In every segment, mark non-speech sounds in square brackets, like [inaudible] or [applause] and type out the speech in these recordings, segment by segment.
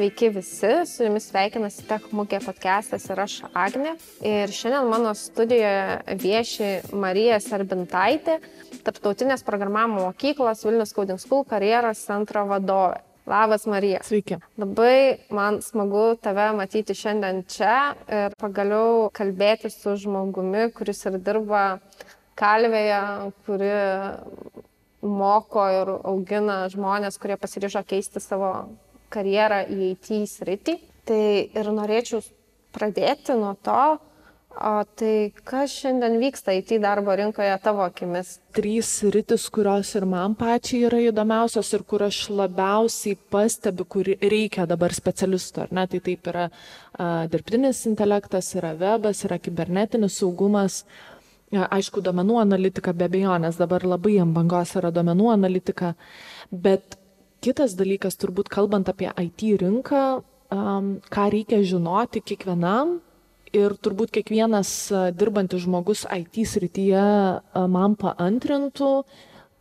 Sveiki visi, su jumis sveikinasi Techmukė podcastas ir aš Agne. Ir šiandien mano studijoje vieši Marija Sarbintaitė, Tarptautinės programavimo mokyklos Vilnius Coding School karjeros centro vadovė. Labas Marija. Sveiki. Labai man smagu tave matyti šiandien čia ir pagaliau kalbėti su žmogumi, kuris ir dirba kalvėje, kuri moko ir augina žmonės, kurie pasiryžo keisti savo karjerą į IT sritį. Tai ir norėčiau pradėti nuo to, o tai kas šiandien vyksta IT darbo rinkoje tavo akimis? Trys rytis, kurios ir man pačiai yra įdomiausios ir kur aš labiausiai pastebiu, kur reikia dabar specialistų. Ar ne? Tai taip yra a, dirbtinis intelektas, yra webas, yra kibernetinis saugumas. Aišku, domenų analitika be abejonės, dabar labai ant bangos yra domenų analitika, bet Kitas dalykas, turbūt kalbant apie IT rinką, um, ką reikia žinoti kiekvienam ir turbūt kiekvienas dirbantis žmogus IT srityje man paantrintų,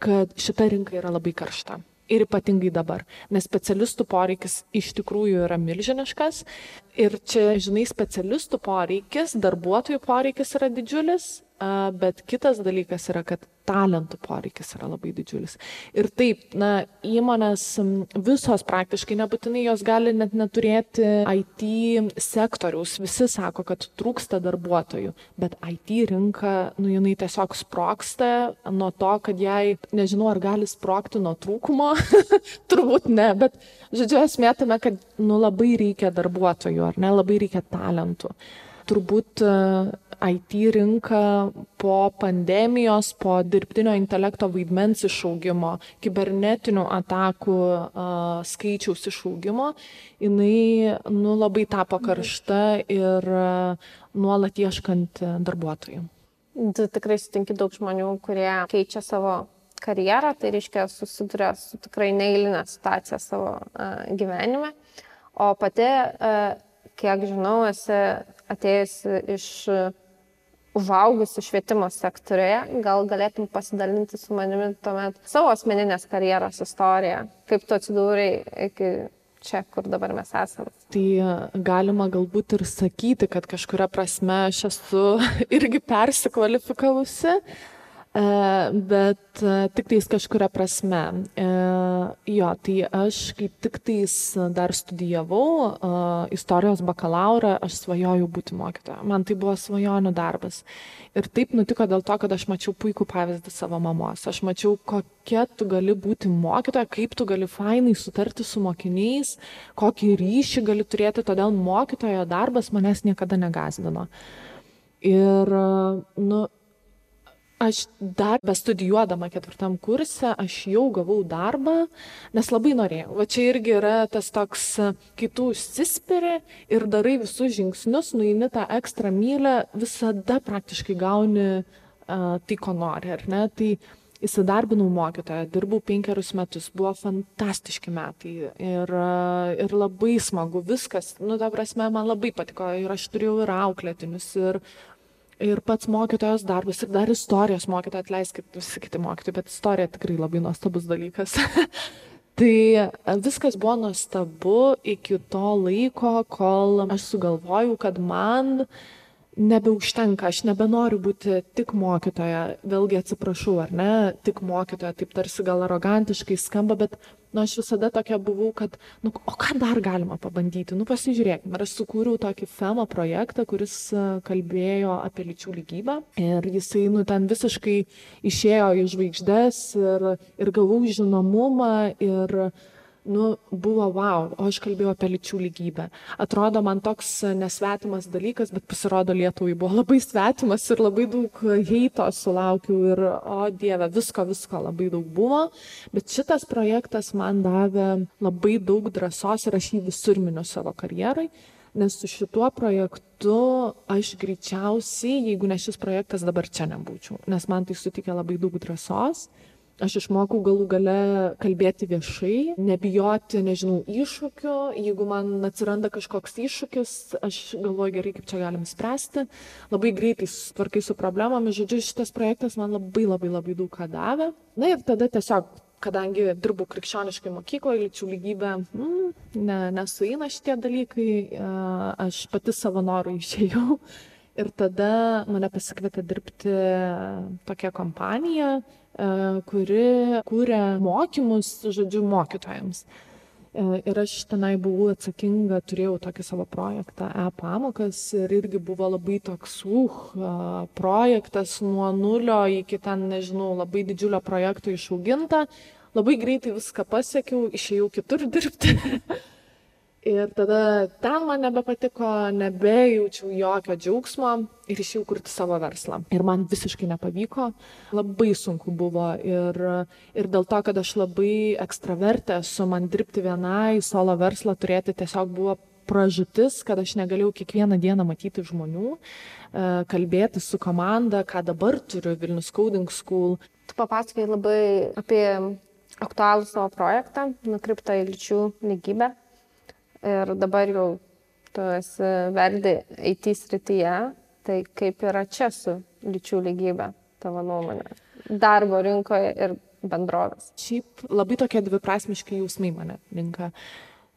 kad šita rinka yra labai karšta. Ir ypatingai dabar, nes specialistų poreikis iš tikrųjų yra milžiniškas. Ir čia, žinai, specialistų poreikis, darbuotojų poreikis yra didžiulis, bet kitas dalykas yra, kad talentų poreikis yra labai didžiulis. Ir taip, na, įmonės visos praktiškai, nebūtinai jos gali net neturėti IT sektoriaus, visi sako, kad trūksta darbuotojų, bet IT rinka, nu, jinai tiesiog sproksta nuo to, kad jai, nežinau, ar gali sprokti nuo trūkumo, [laughs] turbūt ne, bet, žodžiu, esmė tame, kad, nu, labai reikia darbuotojų, ar ne, labai reikia talentų. Turbūt IT rinka po pandemijos, po dirbtinio intelekto vaidmens išaugimo, kibernetinių atakų skaičiaus išaugimo, jinai nu, labai tapo karšta ir nuolat ieškant darbuotojų. Tu tikrai sutinki daug žmonių, kurie keičia savo karjerą, tai reiškia susiduria su tikrai neįlinė situacija savo uh, gyvenime. O pati, uh, kiek žinau, esi atėjusi iš uh, užaugusi švietimo sektorėje, gal galėtum pasidalinti su manimi tuomet savo asmeninės karjeros istoriją, kaip tu atsidūrei iki čia, kur dabar mes esame. Tai galima galbūt ir sakyti, kad kažkuria prasme aš esu [laughs] irgi persikvalifikavusi. E, bet e, tik tais kažkuria prasme. E, jo, tai aš kaip tik tais dar studijavau istorijos bakalaurą, aš svajojau būti mokytoja. Man tai buvo svajonių darbas. Ir taip nutiko dėl to, kad aš mačiau puikų pavyzdį savo mamos. Aš mačiau, kokia tu gali būti mokytoja, kaip tu gali fainai sutarti su mokiniais, kokį ryšį gali turėti, todėl mokytojo darbas manęs niekada negazdino. Ir, nu, aš dar bestudijuodama ketvirtam kurse, aš jau gavau darbą, nes labai norėjau. Va čia irgi yra tas toks, kai tu užsispiri ir darai visus žingsnius, nueini tą ekstra mylę, visada praktiškai gauni uh, tai, ko nori, ar ne? Tai įsidarbinau mokytoją, dirbau penkerius metus, buvo fantastiški metai ir, ir labai smagu viskas, nu, ta prasme, man labai patiko ir aš turėjau ir auklėtinius, ir ir pats mokytojos darbas, ir dar istorijos mokytoja, atleiskit visi kiti mokytojai, bet istorija tikrai labai nuostabus dalykas. [laughs] tai viskas buvo nuostabu iki to laiko, kol aš sugalvojau, kad man nebeužtenka, aš nebenoriu būti tik mokytoja, vėlgi atsiprašau, ar ne, tik mokytoja, taip tarsi gal arogantiškai skamba, bet nu aš visada tokia buvau, kad, nu, o ką dar galima pabandyti, nu pasižiūrėkime. Ir aš sukūriau tokį FEMA projektą, kuris e, kalbėjo apie lyčių lygybę. Ir jisai, nu, ten visiškai išėjo į žvaigždės ir, ir gavau žinomumą ir nu, buvo wow, o aš kalbėjau apie lyčių lygybę. Atrodo man toks nesvetimas dalykas, bet pasirodo Lietuvai buvo labai svetimas ir labai daug heito sulaukiau ir, o Dieve, visko, visko labai daug buvo. Bet šitas projektas man davė labai daug drąsos ir aš jį visur miniu savo karjerai. Nes su šituo projektu aš greičiausiai, jeigu ne šis projektas, dabar čia nebūčiau. Nes man tai sutikė labai daug drąsos Aš išmokau galų gale kalbėti viešai, nebijoti, nežinau, iššūkių. Jeigu man atsiranda kažkoks iššūkis, aš galvoju gerai, kaip čia galim spręsti. Labai greitai tvarkai su problemomis. Žodžiu, šitas projektas man labai labai labai daug ką davė. Na ir tada tiesiog kadangi dirbu krikščioniškai mokykloje, lyčių lygybė, mm, ne, nesuina šitie dalykai, aš pati savo norų išėjau Ir tada mane pasikvietė dirbti tokia kompanija, e, kuri kūrė mokymus, žodžiu, mokytojams. E, ir aš tenai buvau atsakinga, turėjau tokį savo projektą e-pamokas ir irgi buvo labai toks, uh, projektas nuo nulio iki ten, nežinau, labai didžiulio projekto išauginta. Labai greitai viską pasiekiau, išėjau kitur dirbti. [laughs] Ir tada ten man nebepatiko, nebejaučiau jokio džiaugsmo ir išėjau kurti savo verslą. Ir man visiškai nepavyko, labai sunku buvo. Ir, ir dėl to, kad aš labai ekstravertė esu, man dirbti vienai, solo verslą turėti tiesiog buvo pražutis, kad aš negalėjau kiekvieną dieną matyti žmonių, e, kalbėti su komanda, ką dabar turiu Vilnius Coding School. Tu papasakai labai apie aktualų savo projektą, nukreiptą į lyčių lygybę ir dabar jau tu esi verdi IT srityje, tai kaip yra čia su lyčių lygybė, tavo nuomonė, darbo rinkoje ir bendrovės. Šiaip labai tokie dviprasmiški jausmai mane rinka.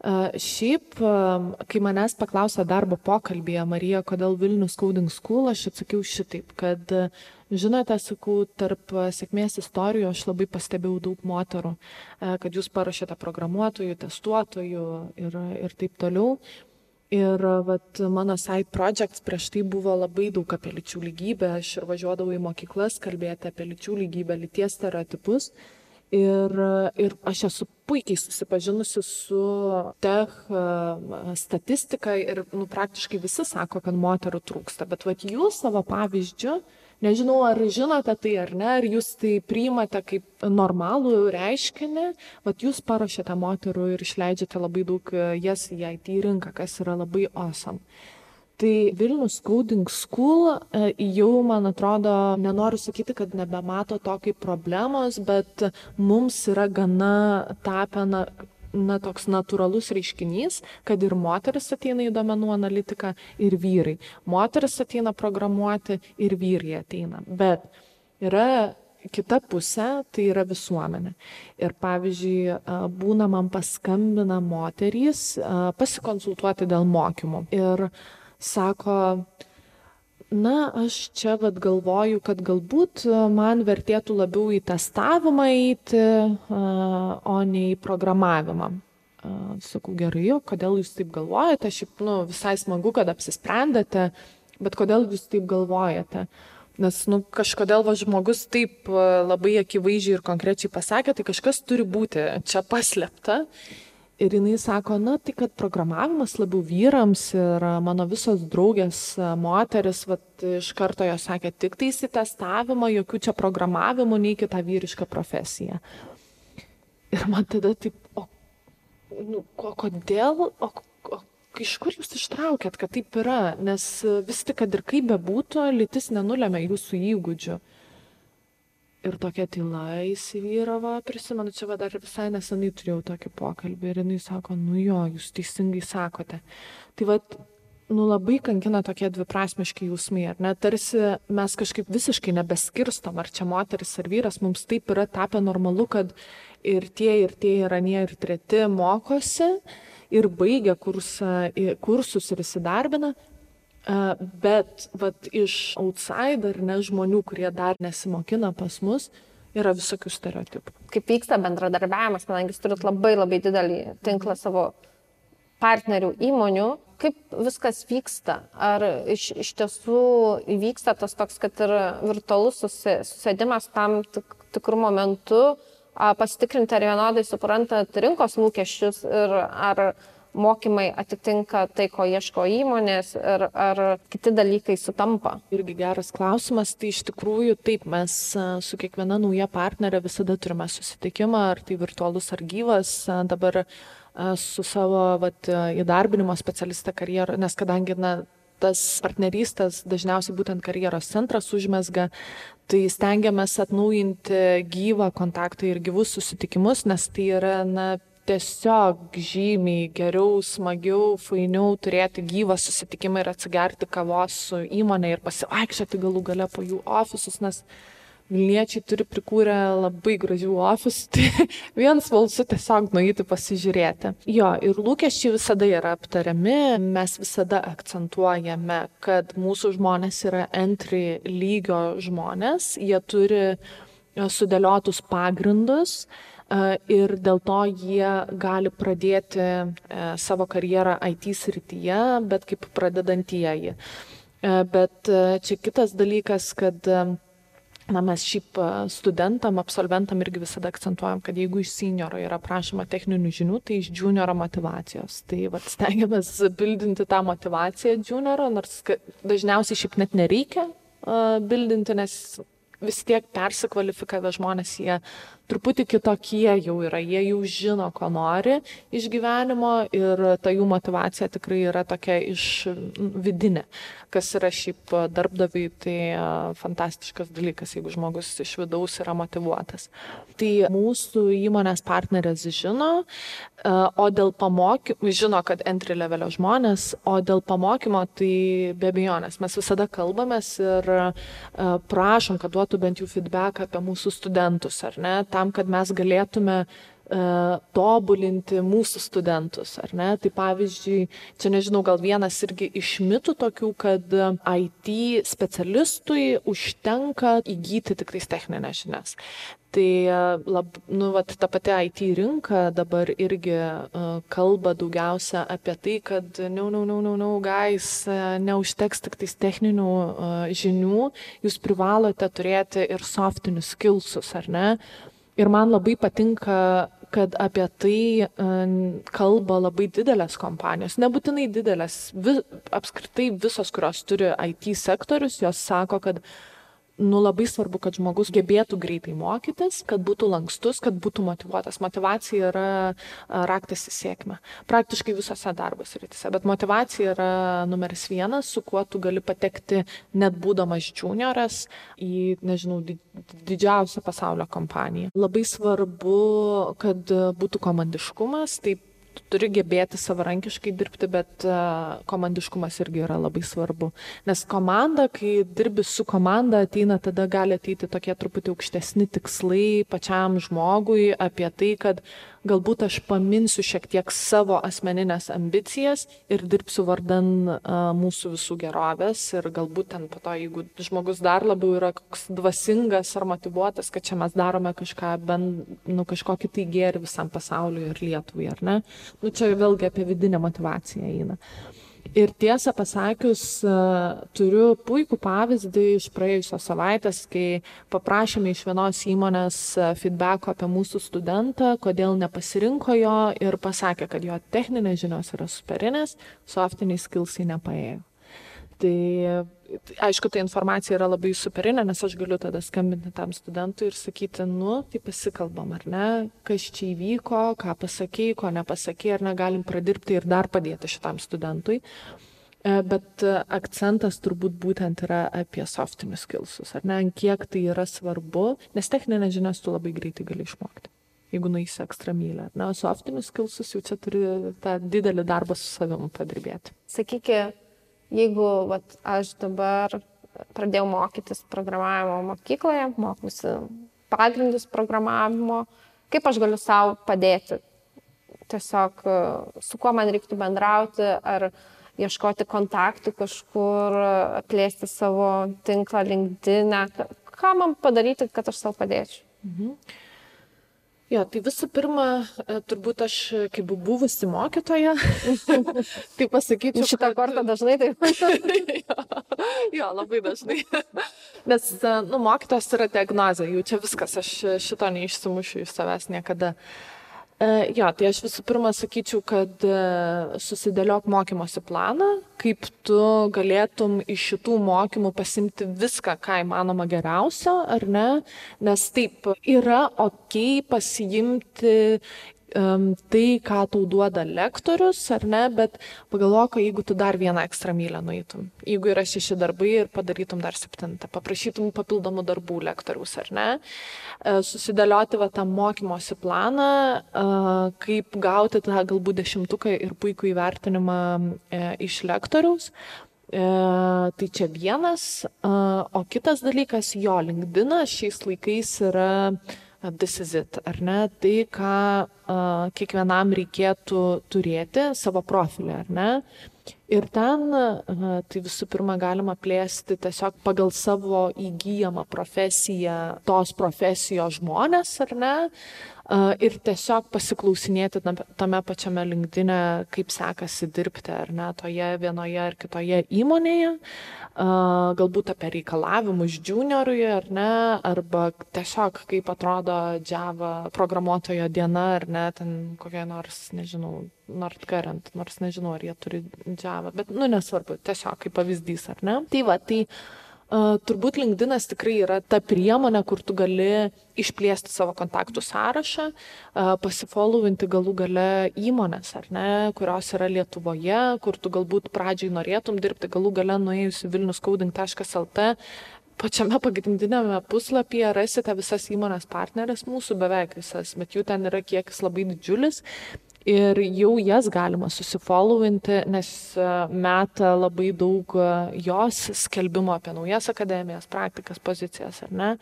Uh, šiaip, uh, kai manęs paklausė darbo pokalbėje, Marija, kodėl Vilnius Coding School, aš atsakiau šitaip, kad uh, Žinote, sakau, tarp sėkmės istorijų aš labai pastebėjau daug moterų, e, kad jūs parašėte programuotojų, testuotojų ir, ir taip toliau. Ir vat, mano side projects prieš tai buvo labai daug apie lyčių lygybę. Aš ir važiuodavau į mokyklas kalbėti apie lyčių lygybę, lyties stereotipus. Ir, ir aš esu puikiai susipažinusi su tech e, statistika ir nu, praktiškai visi sako, kad moterų trūksta. Bet vat, jūs savo pavyzdžiu Nežinau, ar žinote tai ar ne, ar jūs tai priimate kaip normalų reiškinį, bet jūs paruošėte moterų ir išleidžiate labai daug e, jas į IT rinką, kas yra labai awesome. Tai Vilnius Coding School e, jau, man atrodo, nenoriu sakyti, kad nebemato to kaip problemos, bet mums yra gana tapę na, na, toks natūralus reiškinys, kad ir moteris ateina į domenų analitiką, ir vyrai. Moteris ateina programuoti, ir vyrai ateina. Bet yra kita pusė, tai yra visuomenė. Ir pavyzdžiui, būna man paskambina moterys pasikonsultuoti dėl mokymų. Ir sako, na aš čia vat galvoju kad galbūt e, man vertėtų labiau į testavimą eiti o ne į programavimą. Sakau gerai o kodėl jūs taip galvojate? Šiaip nu visai smagu kad apsisprendėte bet kodėl jūs taip galvojate? Nes nu kažkodėl va žmogus taip e, labai akivaizdžiai ir konkrečiai pasakė tai kažkas turi būti čia paslėpta Ir jinai sako, na tai kad programavimas labiau vyrams ir mano visos draugės moteris, vat, iš karto jos sakė, tik tai įsitestavimą, jokių čia programavimų, nei kitą vyrišką profesiją. Ir man tada taip, o nu, ko, kodėl, o, o iš kur jūs ištraukėt, kad taip yra, nes vis tik, kad ir kaip bebūtų, lytis nenulėmė jūsų įgūdžių ir tokia tyla įsivyravo, prisimenu, čia va dar visai nesenai turėjau tokį pokalbį ir jinai sako, nu jo, jūs teisingai sakote. Tai va, nu labai kankina tokie dviprasmiški jausmai, ar ne, tarsi mes kažkaip visiškai nebeskirstom, ar čia moteris ar vyras, mums taip yra tapę normalu, kad ir tie, ir tie, ir anie, ir treti mokosi ir baigia kursą, kursus ir įsidarbina, Bet vat, iš outsider, ne žmonių, kurie dar nesimokina pas mus, yra visokių stereotipų. Kaip vyksta bendradarbiavimas, kadangi jūs turit labai labai didelį tinklą savo partnerių įmonių, kaip viskas vyksta? Ar iš, iš tiesų įvyksta tas toks, kad ir virtualus susėdimas tam tik, tikrų momentų, pasitikrinti, ar vienodai suprantat rinkos lūkesčius ir ar mokymai atitinka tai, ko ieško įmonės ir ar kiti dalykai sutampa? Irgi geras klausimas. Tai iš tikrųjų taip, mes su kiekviena nauja partnerė visada turime susitikimą, ar tai virtualus ar gyvas. Dabar su savo vat, įdarbinimo specialistą karjerą, nes kadangi na, tas partnerystės dažniausiai būtent karjeros centras užmesga, tai stengiamės atnaujinti gyvą kontaktą ir gyvus susitikimus, nes tai yra, na, tiesiog žymiai geriau, smagiau, fainiau turėti gyvą susitikimą ir atsigerti kavos su įmonė ir pasivaikščioti galų gale po jų ofisus, nes Vilniečiai turi prikūrę labai gražių ofisų, [laughs] tai vien smalsu tiesiog nueiti pasižiūrėti. Jo, ir lūkesčiai visada yra aptariami, mes visada akcentuojame, kad mūsų žmonės yra entry lygio žmonės, jie turi sudėliotus pagrindus ir dėl to jie gali pradėti e, savo karjerą IT srityje, bet kaip pradedantieji. Bet čia kitas dalykas, kad na mes šiaip studentam, absolventam irgi visada akcentuojam, kad jeigu iš senioro yra prašoma techninių žinių, tai iš junioro motivacijos. Tai vat, stengiamės bildinti tą motivaciją junioro, nors dažniausiai šiaip net nereikia uh, bildinti, nes vis tiek persikvalifikavę žmonės, jie truputį kitokie jau yra, jie jau žino, ko nori iš gyvenimo ir ta jų motivacija tikrai yra tokia iš vidinė, kas yra šiaip darbdaviai, tai fantastiškas dalykas, jeigu žmogus iš vidaus yra motivuotas. Tai mūsų įmonės partnerės žino, o dėl pamokymo, žino, kad entry levelio žmonės, o dėl pamokymo tai be abejonės. Mes visada kalbamės ir prašom, kad duotų bent jau feedback apie mūsų studentus, ar ne, tam tam, kad mes galėtume uh, tobulinti mūsų studentus, ar ne? Tai pavyzdžiui, čia nežinau, gal vienas irgi iš mitų tokių, kad IT specialistui užtenka įgyti tik tais techninės žinias. Tai e, lab, nu, vat, ta pati IT rinka dabar irgi uh, kalba daugiausia apie tai, kad no, no, no, no, no, guys, uh, neužteks tik tais techninių uh, žinių, jūs privalote turėti ir softinius skillsus, ar ne? Ir man labai patinka, kad apie tai kalba labai didelės kompanijos. Nebūtinai didelės, vis, apskritai visos, kurios turi IT sektorius, jos sako, kad nu, labai svarbu, kad žmogus gebėtų greitai mokytis, kad būtų lankstus, kad būtų motivuotas. Motivacija yra raktas į sėkmę. Praktiškai visose darbos rytise. Bet motivacija yra numeris vienas, su kuo tu gali patekti net būdamas junioras į, nežinau, didžiausią pasaulio kompaniją. Labai svarbu, kad būtų komandiškumas. Taip tu turi gebėti savarankiškai dirbti, bet komandiškumas irgi yra labai svarbu. Nes komanda, kai dirbi su komanda, ateina tada gali ateiti tokie truputį aukštesni tikslai pačiam žmogui apie tai, kad galbūt aš paminsiu šiek tiek savo asmeninės ambicijas ir dirbsiu vardan a, mūsų visų gerovės ir galbūt ten po to, jeigu žmogus dar labiau yra koks dvasingas ar motivuotas, kad čia mes darome kažką, bent, nu, kažkokį tai gėrį visam pasauliu ir Lietuvai, ar ne? Nu, čia vėlgi apie vidinę motivaciją eina. Ir tiesą pasakius, e, turiu puikų pavyzdį iš praėjusios savaitės, kai paprašėme iš vienos įmonės e, feedbacko apie mūsų studentą, kodėl nepasirinko jo ir pasakė, kad jo techninės žinios yra superinės, softiniai skilsai nepaėjo. Tai aišku, ta informacija yra labai superinė, nes aš galiu tada skambinti tam studentui ir sakyti, nu, tai pasikalbam, ar ne, kas čia įvyko, ką pasakėjai, ko nepasakėjai, ar negalim pradirbti ir dar padėti šitam studentui. E, bet akcentas turbūt būtent yra apie softinius skillsus, ar ne, kiek tai yra svarbu, nes techninės žinias tu labai greitai gali išmokti jeigu nueisi ekstra mylę. Na, softinius skillsus jau čia turi tą didelį darbą su savimi padirbėti. Sakykit, jeigu vat, aš dabar pradėjau mokytis programavimo mokykloje, mokusi pagrindus programavimo, kaip aš galiu savo padėti? Tiesiog su kuo man reiktų bendrauti, ar ieškoti kontaktų kažkur, plėsti savo tinklą LinkedIn, ką man padaryti, kad aš savo padėčiau? Mhm. Jo, tai visų pirma, e, turbūt aš kaip buvusi mokytoja, [laughs] tai pasakyčiau. Šitą kad... kortą dažnai taip. [laughs] jo, jo, labai dažnai. [laughs] Nes, e, nu, mokytojas yra diagnozė, jau čia viskas, aš šito neišsimušiu iš savęs niekada. Uh, E, jo, tai aš visų pirma sakyčiau, kad e, susidėliok mokymosi planą, kaip tu galėtum iš šitų mokymų pasimti viską, ką įmanoma geriausio, ar ne? Nes taip, yra ok pasiimti um, tai, ką tau duoda lektorius, ar ne, bet pagalvok, jeigu tu dar vieną ekstra mylę nueitum, jeigu yra šeši darbai ir padarytum dar septintą, paprašytum papildomų darbų lektorius, ar ne, e, susidėlioti va tą mokymosi planą, e, kaip gauti tą galbūt dešimtuką ir puikų įvertinimą e, iš lektoriaus. E, tai čia vienas, o kitas dalykas, jo, LinkedIn šiais laikais yra uh, this is it, ar ne, tai, ką uh, kiekvienam reikėtų turėti savo profilį, ar ne. Ir ten, uh, tai visų pirma, galima plėsti tiesiog pagal savo įgyjamą profesiją, tos profesijos žmonės, ar ne, ir tiesiog pasiklausinėti tame pačiame linkdinė, kaip sekasi dirbti ar ne toje vienoje ar kitoje įmonėje, galbūt apie reikalavimus juniorui ar ne, arba tiesiog kaip atrodo Java programuotojo diena ar ne, ten kokia nors, nežinau, Nordcurrent, nors nežinau, ar jie turi Java, bet, nu, nesvarbu, tiesiog kaip pavyzdys, ar ne. Tai va, tai uh, Turbūt LinkedInas tikrai yra ta priemonė, kur tu gali išplėsti savo kontaktų sąrašą, pasifollowinti galų gale įmonės, ar ne, kurios yra Lietuvoje, kur tu galbūt pradžiai norėtum dirbti, galų gale nuėjus į vilniuscoding.lt, pačiame pagrindinėme puslapyje rasite visas įmonės partnerės, mūsų beveik visas, bet jų ten yra kiekis labai didžiulis ir jau jas galima susifollowinti, nes e, meta labai daug e, jos skelbimo apie naujas akademijas, praktikas, pozicijas, ar ne.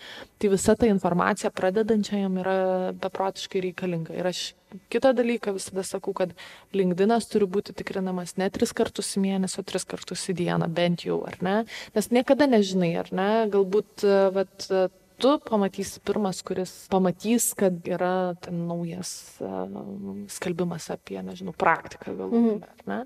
Tai visa ta informacija pradedančiajam yra beprotiškai reikalinga. Ir aš kitą dalyką visada sakau, kad LinkedInas turi būti tikrinamas ne tris kartus į mėnesį, o tris kartus į dieną, bent jau, ar ne? Nes niekada nežinai, ar ne? Galbūt, e, vat, tu pamatysi pirmas, kuris pamatys, kad yra ten naujas uh, skelbimas apie, nežinau, praktiką galbūt. Mhm. Ne?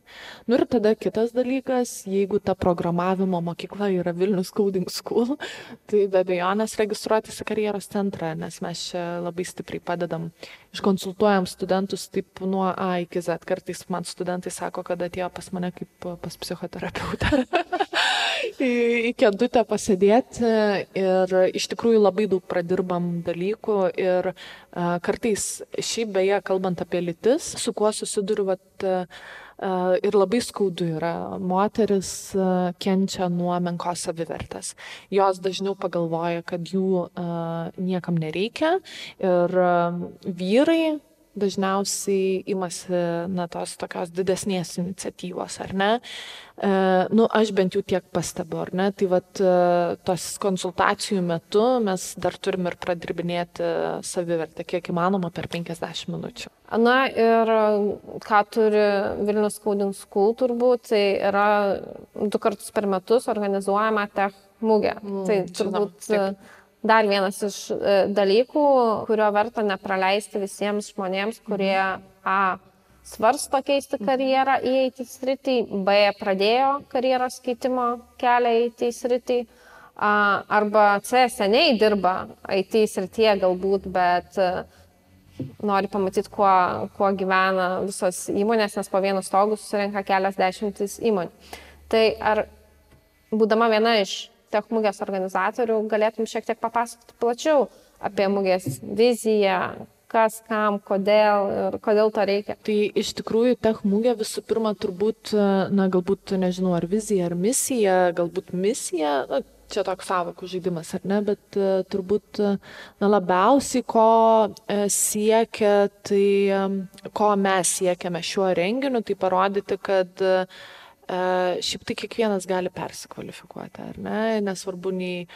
Nu ir tada kitas dalykas, jeigu ta programavimo mokykla yra Vilnius Coding School, [laughs] tai be abejonės registruotis į karjeros centrą, nes mes čia labai stipriai padedam, iškonsultuojam studentus taip nuo A iki Z. Kartais man studentai sako, kad atėjo pas mane kaip pas psichoterapeutą. [laughs] į, į kėdutę pasėdėti ir iš tikrųjų labai daug pradirbam dalykų ir uh, kartais šiaip beje, kalbant apie lytis, su kuo susiduriu, vat, uh, ir labai skaudu yra, moteris uh, kenčia nuo menkos savivertės. Jos dažniau pagalvoja, kad jų uh, niekam nereikia ir uh, vyrai dažniausiai imasi na, tos tokios didesnės iniciatyvos, ar ne? E, nu, aš bent jau tiek pastebu, ar ne? Tai vad e, tos konsultacijų metu mes dar turim ir pradirbinėti savivertę, kiek įmanoma, per 50 minučių. Na ir ką turi Vilnius Coding School turbūt, tai yra du kartus per metus organizuojama tech mugė. Mm, tai turbūt... Žinom, taip dar vienas iš e, dalykų, kurio verta nepraleisti visiems žmonėms, kurie A svarsto keisti karjerą į IT sritį, B pradėjo karjeros keitimo kelią į IT sritį, arba C seniai dirba IT srityje galbūt, bet e, nori pamatyti, kuo, kuo gyvena visos įmonės, nes po vienu stogu susirinka kelias dešimtis įmonių. Tai ar būdama viena iš tech mugės organizatorių, galėtum šiek tiek papasakoti plačiau apie mugės viziją, kas, kam, kodėl ir kodėl to reikia. Tai iš tikrųjų tech mugė visų pirma turbūt, na galbūt, nežinau, ar vizija, ar misija, galbūt misija, na, čia toks savokų žaidimas, ar ne, bet uh, turbūt uh, na, labiausiai ko uh, siekia, tai um, ko mes siekiame šiuo renginiu, tai parodyti, kad uh, Šiaip tai kiekvienas gali persikvalifikuoti, ar ne, nesvarbu nei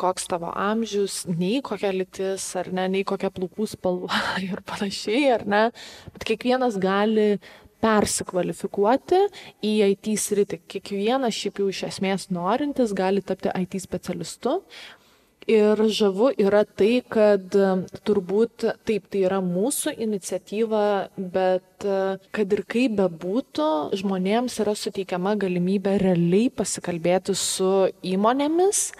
koks tavo amžius, nei kokia lytis, ar ne, nei kokia plaukų spalva [laughs] ir panašiai, ar ne, bet kiekvienas gali persikvalifikuoti į IT sritį. Kiekvienas šiaip jau iš esmės norintis gali tapti IT specialistu, Ir žavu yra tai, kad turbūt taip, tai yra mūsų iniciatyva, bet kad ir kaip bebūtų, žmonėms yra suteikiama galimybė realiai pasikalbėti su įmonėmis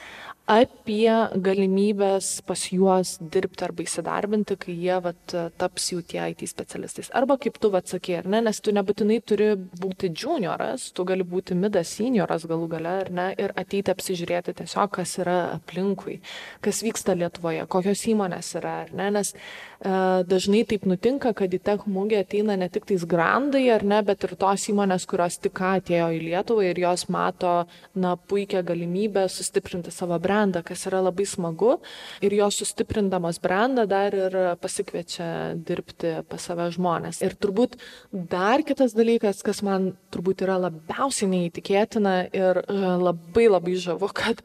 apie galimybės pas juos dirbti arba įsidarbinti, kai jie vat, taps jau tie IT specialistais. Arba kaip tu atsakė, ar ne, nes tu nebūtinai turi būti junioras, tu gali būti midas senioras galų gale, ar ne, ir ateiti apsižiūrėti tiesiog, kas yra aplinkui, kas vyksta Lietuvoje, kokios įmonės yra, ar ne, nes dažnai taip nutinka, kad į tech mūgę ateina ne tik tais grandai, ar ne, bet ir tos įmonės, kurios tik atėjo į Lietuvą ir jos mato, na, puikią galimybę sustiprinti savo brandą kas yra labai smagu. Ir jos sustiprindamas brandą dar ir pasikviečia dirbti pas save žmonės. Ir turbūt dar kitas dalykas, kas man turbūt yra labiausiai neįtikėtina ir e, labai labai žavu, kad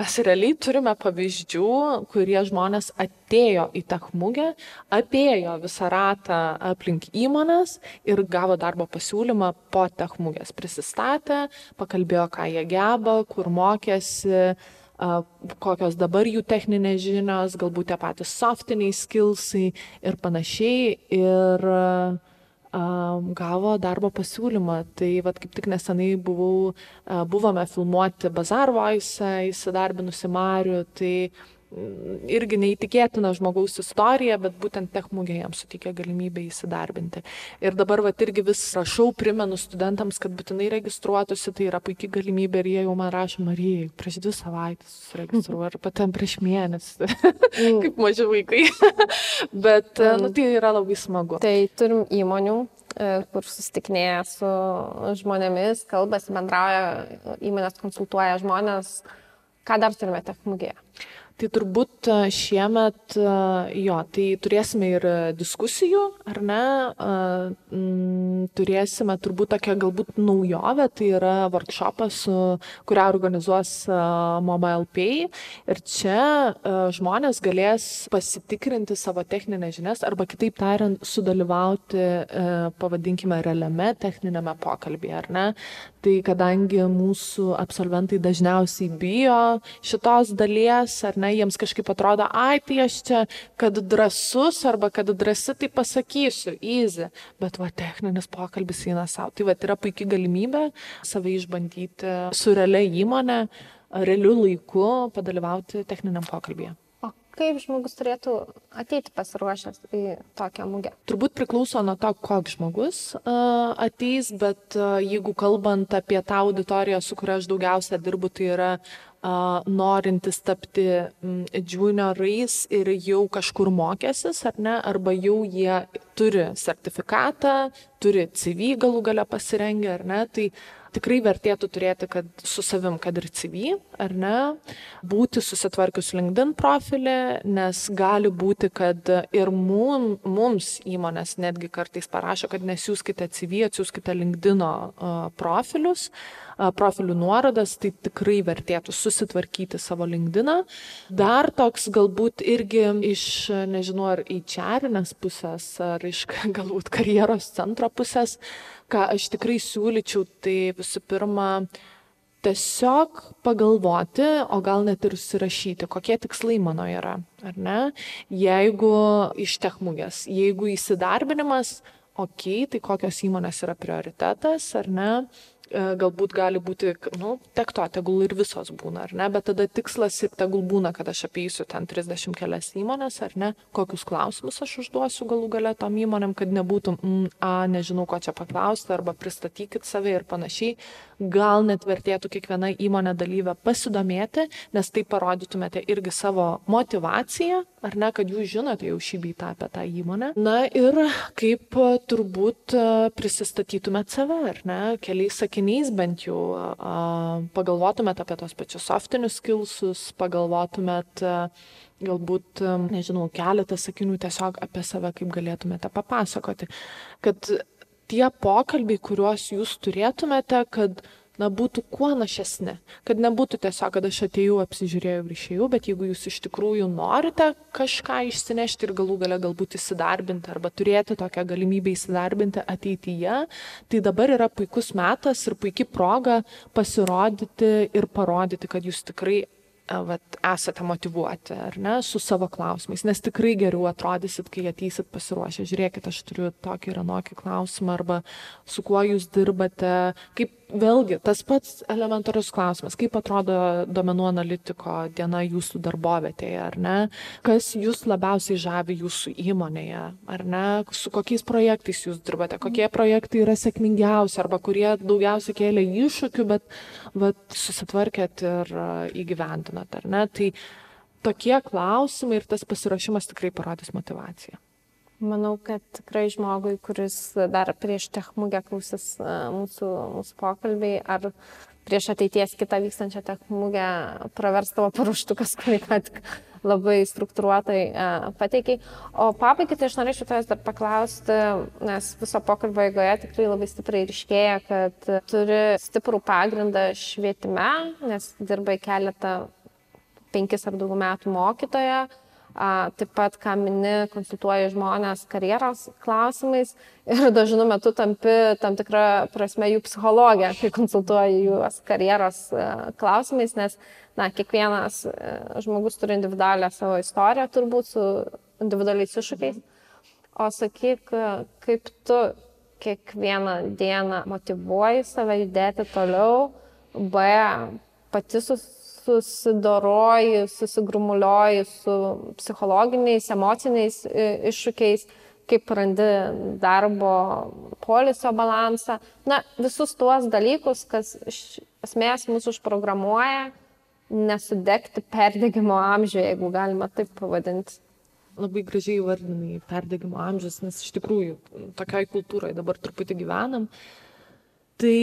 mes realiai turime pavyzdžių, kurie žmonės atėjo į techmugę, apėjo visą ratą aplink įmonės ir gavo darbo pasiūlymą po techmugės. Prisistatė, pakalbėjo, ką jie geba, kur mokėsi kokios dabar jų techninės žinios, galbūt tie patys softiniai skillsai ir panašiai. Ir um, gavo darbo pasiūlymą. Tai vad kaip tik nesenai buvau, buvome filmuoti Bazar Voice, įsidarbinusi Mariu, tai irgi neįtikėtina žmogaus istorija, bet būtent techmugė jam suteikė galimybę įsidarbinti. Ir dabar va irgi vis rašau, primenu studentams, kad būtinai registruotųsi, tai yra puikia galimybė ir jie jau man rašo, Marijai, prieš dvi savaitės susiregistruoju, ar patam prieš mėnesį, mm. [laughs] kaip maži vaikai. [laughs] bet, mm. nu, tai yra labai smagu. Tai turim įmonių, e, kur susitikinėja su žmonėmis, kalbasi, bendrauja, įmonės konsultuoja žmonės. Ką dar turime technologiją? Tai turbūt e, šiemet, e, jo, tai turėsime ir diskusijų, ar ne? E, turėsime turbūt tokią galbūt naujovę, tai yra workshopas, kurią organizuos Mobile Pay. Ir čia žmonės galės pasitikrinti savo techninės žinias arba kitaip tariant, sudalyvauti, pavadinkime, realiame techninėme pokalbėje, ar ne? Tai kadangi mūsų absolventai dažniausiai bijo šitos dalies, ar ne, jiems kažkaip atrodo, ai, tai aš čia, kad drasus arba kad drasi, tai pasakysiu, easy, bet va, techninis pokalbis eina savo. Tai va, yra puikia galimybė save išbandyti su realia įmonė, realiu laiku padalyvauti techniniam pokalbėje kaip žmogus turėtų ateiti pasiruošęs į tokią mugę? Turbūt priklauso nuo to, koks žmogus uh, ateis, bet uh, jeigu kalbant apie tą auditoriją, su kuria aš daugiausia dirbu, tai yra norintis tapti juniorais ir jau kažkur mokėsis, ar ne, arba jau jie turi sertifikatą, turi CV galų gale pasirengę, ar ne, tai tikrai vertėtų turėti kad su savim, kad ir CV, ar ne, būti susitvarkius LinkedIn profilį, nes gali būti, kad ir mum, mums įmonės netgi kartais parašo, kad nesiūskite CV, atsiųskite LinkedIn profilius, profilių nuorodas, tai tikrai vertėtų susitvarkyti savo LinkedIn. Dar toks galbūt irgi iš, nežinau, ar į čerinės pusės, ar iš [laughs] galbūt karjeros centro pusės, ką aš tikrai siūlyčiau, tai visų pirma, tiesiog pagalvoti, o gal net ir užsirašyti, kokie tikslai mano yra, ar ne? Jeigu iš techmugės, jeigu įsidarbinimas, okei, okay, tai kokios įmonės yra prioritetas, ar ne? E, galbūt gali būti, nu, tek to, tegul ir visos būna, ar ne, bet tada tikslas ir tegul būna, kad aš apeisiu ten 30 kelias įmonės, ar ne, kokius klausimus aš užduosiu galų galę tom įmonėm, kad nebūtų, mm, a, nežinau, ko čia paklausti, arba pristatykit save ir panašiai. Gal net vertėtų kiekviena įmonė dalyvę pasidomėti, nes tai parodytumėte irgi savo motivaciją, ar ne, kad jūs žinote jau šį beitą apie tą įmonę. Na ir kaip turbūt prisistatytumėt save, ar ne, keliais sakiniais sakiniais bent jau pagalvotumėt apie tos pačius softinius skilsus, pagalvotumėt galbūt, nežinau, keletą sakinių tiesiog apie save, kaip galėtumėte papasakoti. Kad tie pokalbiai, kuriuos jūs turėtumėte, kad na, būtų kuo našesni. Kad nebūtų tiesiog, kad aš atėjau, apsižiūrėjau ir išėjau, bet jeigu jūs iš tikrųjų norite kažką išsinešti ir galų gale galbūt įsidarbinti arba turėti tokią galimybę įsidarbinti ateityje, tai dabar yra puikus metas ir puikia proga pasirodyti ir parodyti, kad jūs tikrai vat, esate motivuoti, ar ne, su savo klausimais, nes tikrai geriau atrodysit, kai atysit pasiruošę. Žiūrėkit, aš turiu tokį ir anokį klausimą, arba su kuo jūs dirbate, kaip vėlgi tas pats elementarus klausimas, kaip atrodo domenų analitiko diena jūsų darbovietėje, ar ne, kas jūs labiausiai žavi jūsų įmonėje, ar ne, su kokiais projektais jūs dirbate, kokie projektai yra sėkmingiausi, arba kurie daugiausiai kėlė iššūkių, bet vat, susitvarkėt ir įgyvendinat, ar ne. Tai tokie klausimai ir tas pasiruošimas tikrai parodys motivaciją. Manau, kad tikrai žmogui, kuris dar prieš techmugę klausys e, mūsų, mūsų pokalbiai, ar prieš ateities kitą vykstančią techmugę pravers tavo paruštukas, kurį ką tik labai struktūruotai uh, pateikiai. O pabaigai tai aš norėčiau tavęs dar paklausti, nes viso pokalbio eigoje tikrai labai stipriai ryškėja, kad turi stiprų pagrindą švietime, nes dirbai keletą penkis ar daugiau metų mokytoje. Uh, taip pat, ką mini, konsultuoji žmonės karjeros klausimais ir [laughs] dažnu metu tampi tam tikrą prasme jų psichologija, kai konsultuoji juos karjeros klausimais, nes, na, kiekvienas žmogus turi individualią savo istoriją turbūt su individualiais iššūkiais. O sakyk, kaip tu kiekvieną dieną motivuoji save judėti toliau, B, pati sus susidoroji, susigrumulioji su psichologiniais, emociniais e, iššūkiais, kaip randi darbo polisio balansą. Na, visus tuos dalykus, kas iš esmės mūsų užprogramuoja, nesudegti perdėgymo amžiuje, jeigu galima taip pavadinti. Labai gražiai vardinai perdėgymo amžius, nes iš tikrųjų tokiai kultūrai dabar truputį gyvenam. Tai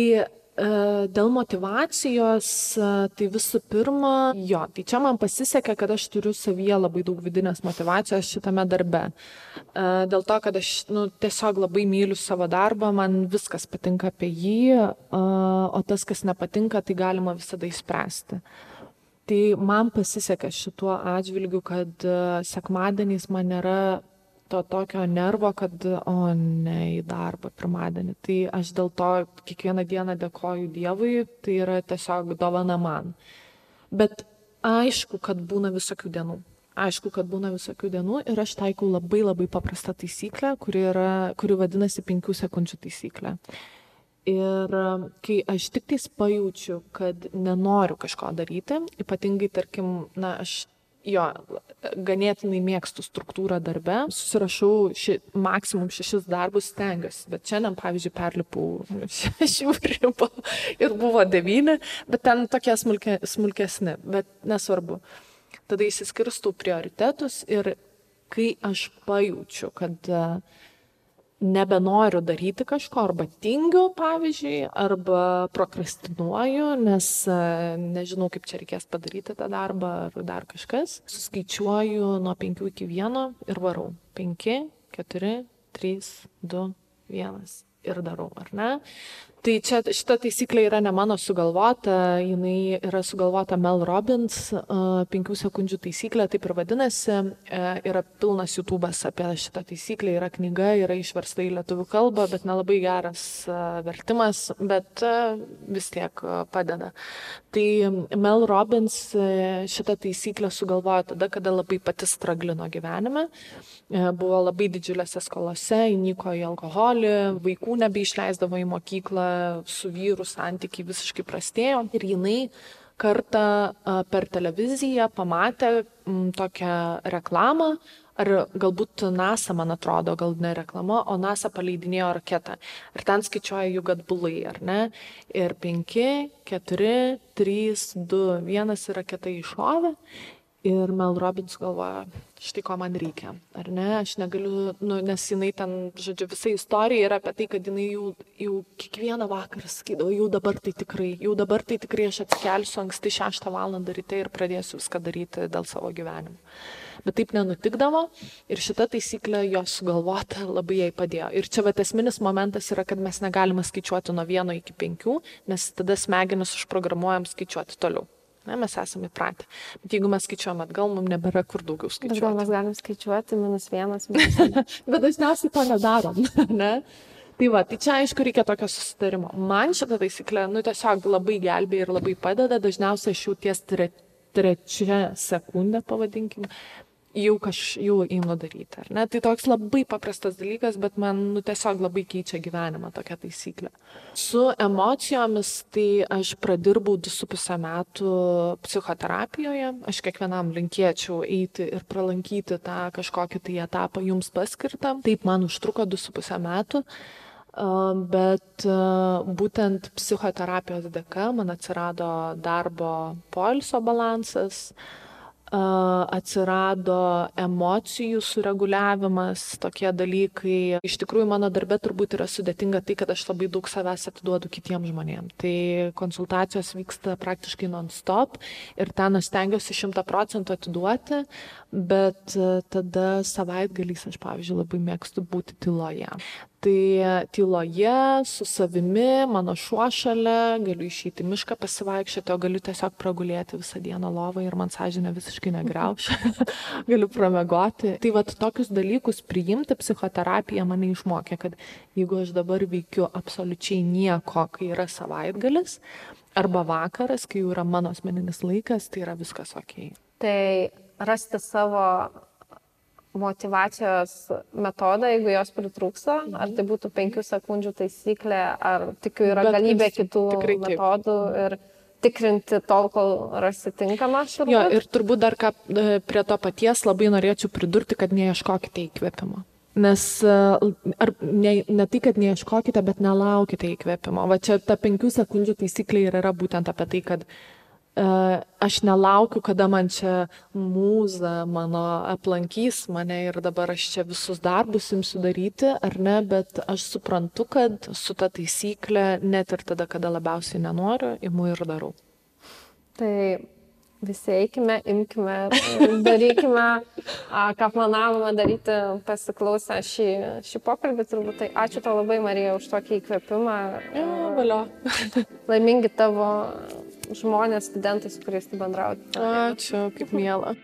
dėl motivacijos, e, tai visų pirma, jo, tai čia man pasisekė, kad aš turiu savyje labai daug vidinės motivacijos šitame darbe. E, dėl to, kad aš nu, tiesiog labai myliu savo darbą, man viskas patinka apie jį, o tas, kas nepatinka, tai galima visada įspręsti. Tai man pasisekė šituo atžvilgiu, kad sekmadieniais man nėra to tokio nervo, kad, o ne, į darbą pirmadienį. Tai aš dėl to kiekvieną dieną dėkoju Dievui, tai yra tiesiog dovana man. Bet aišku, kad būna visokių dienų. Aišku, kad būna visokių dienų ir aš taikau labai labai paprastą taisyklę, kuri, yra, kuri vadinasi 5 sekundžių taisyklė. Ir kai aš tik tais pajaučiu, kad nenoriu kažko daryti, ypatingai, tarkim, na, aš jo, ganėtinai mėgstu struktūrą darbe, susirašau ši, maksimum šešis darbus stengiuosi, bet šiandien, pavyzdžiui, perlipau [laughs] šešių ribą ir buvo devyni, bet ten tokie smulke, smulkesni, bet nesvarbu. Tada įsiskirstau prioritetus ir kai aš pajaučiu, kad uh, nebenoriu daryti kažko, arba tingiu, pavyzdžiui, arba prokrastinuoju, nes e, nežinau, kaip čia reikės padaryti tą darbą, ar dar kažkas. Suskaičiuoju nuo 5 iki 1 ir varau. 5, 4, 3, 2, 1 ir darau, ar ne? Tai čia šita taisyklė yra ne mano sugalvota, jinai yra sugalvota Mel Robbins, 5 sekundžių taisyklė, taip ir vadinasi, yra pilnas YouTube'as apie šitą taisyklę, yra knyga, yra išversta į lietuvių kalbą, bet nelabai geras vertimas, bet vis tiek padeda. Tai Mel Robbins šitą taisyklę sugalvojo tada, kada labai pati straglino gyvenime, buvo labai didžiulėse skolose, įnyko į alkoholį, vaikų nebeišleisdavo į mokyklą, su vyru santykiai visiškai prastėjo ir jinai kartą per televiziją pamatė tokią reklamą, ar galbūt NASA, man atrodo, gal ne reklama, o NASA paleidinėjo raketą. Ir ten skaičiuoja jų atbulai, ar ne? Ir 5, 4, 3, 2, 1 ir raketa iššovė. Ir Mel Robbins galvoja, štai ko man reikia, ar ne, aš negaliu, nu, nes jinai ten, žodžiu, visa istorija yra apie tai, kad jinai jau, jau kiekvieną vakarą sakydavo, jau dabar tai tikrai, jau dabar tai tikrai aš atsikelsiu anksti 6 val. ryte ir pradėsiu viską daryti dėl savo gyvenimo. Bet taip nenutikdavo ir šita taisyklė jos sugalvota labai jai padėjo. Ir čia va esminis momentas yra, kad mes negalime skaičiuoti nuo 1 iki 5, nes tada smegenis užprogramuojam skaičiuoti toliau. Ne, mes esame įpratę. Bet jeigu mes skaičiuojam atgal, mums nebėra kur daugiau skaičiuoti. Bet gal mes galim skaičiuoti minus vienas, minus [laughs] Bet dažniausiai to nedarom. [laughs] Ne? Tai va, tai čia aišku reikia tokio susitarimo. Man šitą taisyklę, nu tiesiog labai gelbė ir labai padeda. Dažniausiai aš jau ties trečia sekundė, pavadinkim, jau kaž jau einu daryti, ar ne? Tai toks labai paprastas dalykas, bet man nu, tiesiog labai keičia gyvenimą tokia taisyklė. Su emocijomis tai aš pradirbau 2,5 metų psichoterapijoje, aš kiekvienam linkėčiau eiti ir pralankyti tą kažkokį tai etapą jums paskirtą. Taip man užtruko 2,5 metų. Bet būtent psichoterapijos dėka man atsirado darbo poilsio balansas, atsirado emocijų sureguliavimas, tokie dalykai. Iš tikrųjų, mano darbė turbūt yra sudėtinga tai, kad aš labai daug savęs atiduodu kitiems žmonėms. Tai konsultacijos vyksta praktiškai non-stop ir ten aš stengiuosi šimta procentų atiduoti, bet tada savaitgaliais aš, pavyzdžiui, labai mėgstu būti tyloje tai tyloje su savimi mano šuo šalia galiu išeiti į mišką pasivaikščioti o galiu tiesiog pragulėti visą dieną lovoj ir man sąžinė visiškai negriauš [laughs] galiu pramiegoti. Tai vat tokius dalykus priimti psichoterapija mane išmokė kad jeigu aš dabar veikiu absoliučiai nieko kai yra savaitgalis arba vakaras kai jau yra mano asmeninis laikas tai yra viskas okei. Tai rasti savo motivacijos metodą, jeigu jos pritrūksta, mhm. ar tai būtų penkių sekundžių taisyklė, ar tikiu yra Bet galybė kitų metodų ir tikrinti tol, kol rasi tinkamą šurmą. Jo, ir turbūt dar ką e, prie to paties labai norėčiau pridurti, kad neieškokite įkvėpimo. Nes e, ar ne, ne tai, kad neieškokite, bet nelaukite įkvėpimo. Va čia ta penkių sekundžių taisyklė ir yra būtent apie tai, kad uh, aš nelaukiu, kada man čia mūza mano aplankys mane ir dabar aš čia visus darbus imsiu daryti, ar ne, bet aš suprantu, kad su ta taisyklė net ir tada, kada labiausiai nenoriu, imu ir darau. Tai visi eikime, imkime darykime, ką planavome daryti, pasiklausę šį, šį pokalbį. Turbūt tai ačiū tau labai, Marija, už tokį įkvėpimą. Ja, valio. Laimingi tavo žmonės, studentai, su kuriais tu bendrauji. Ačiū, kaip miela.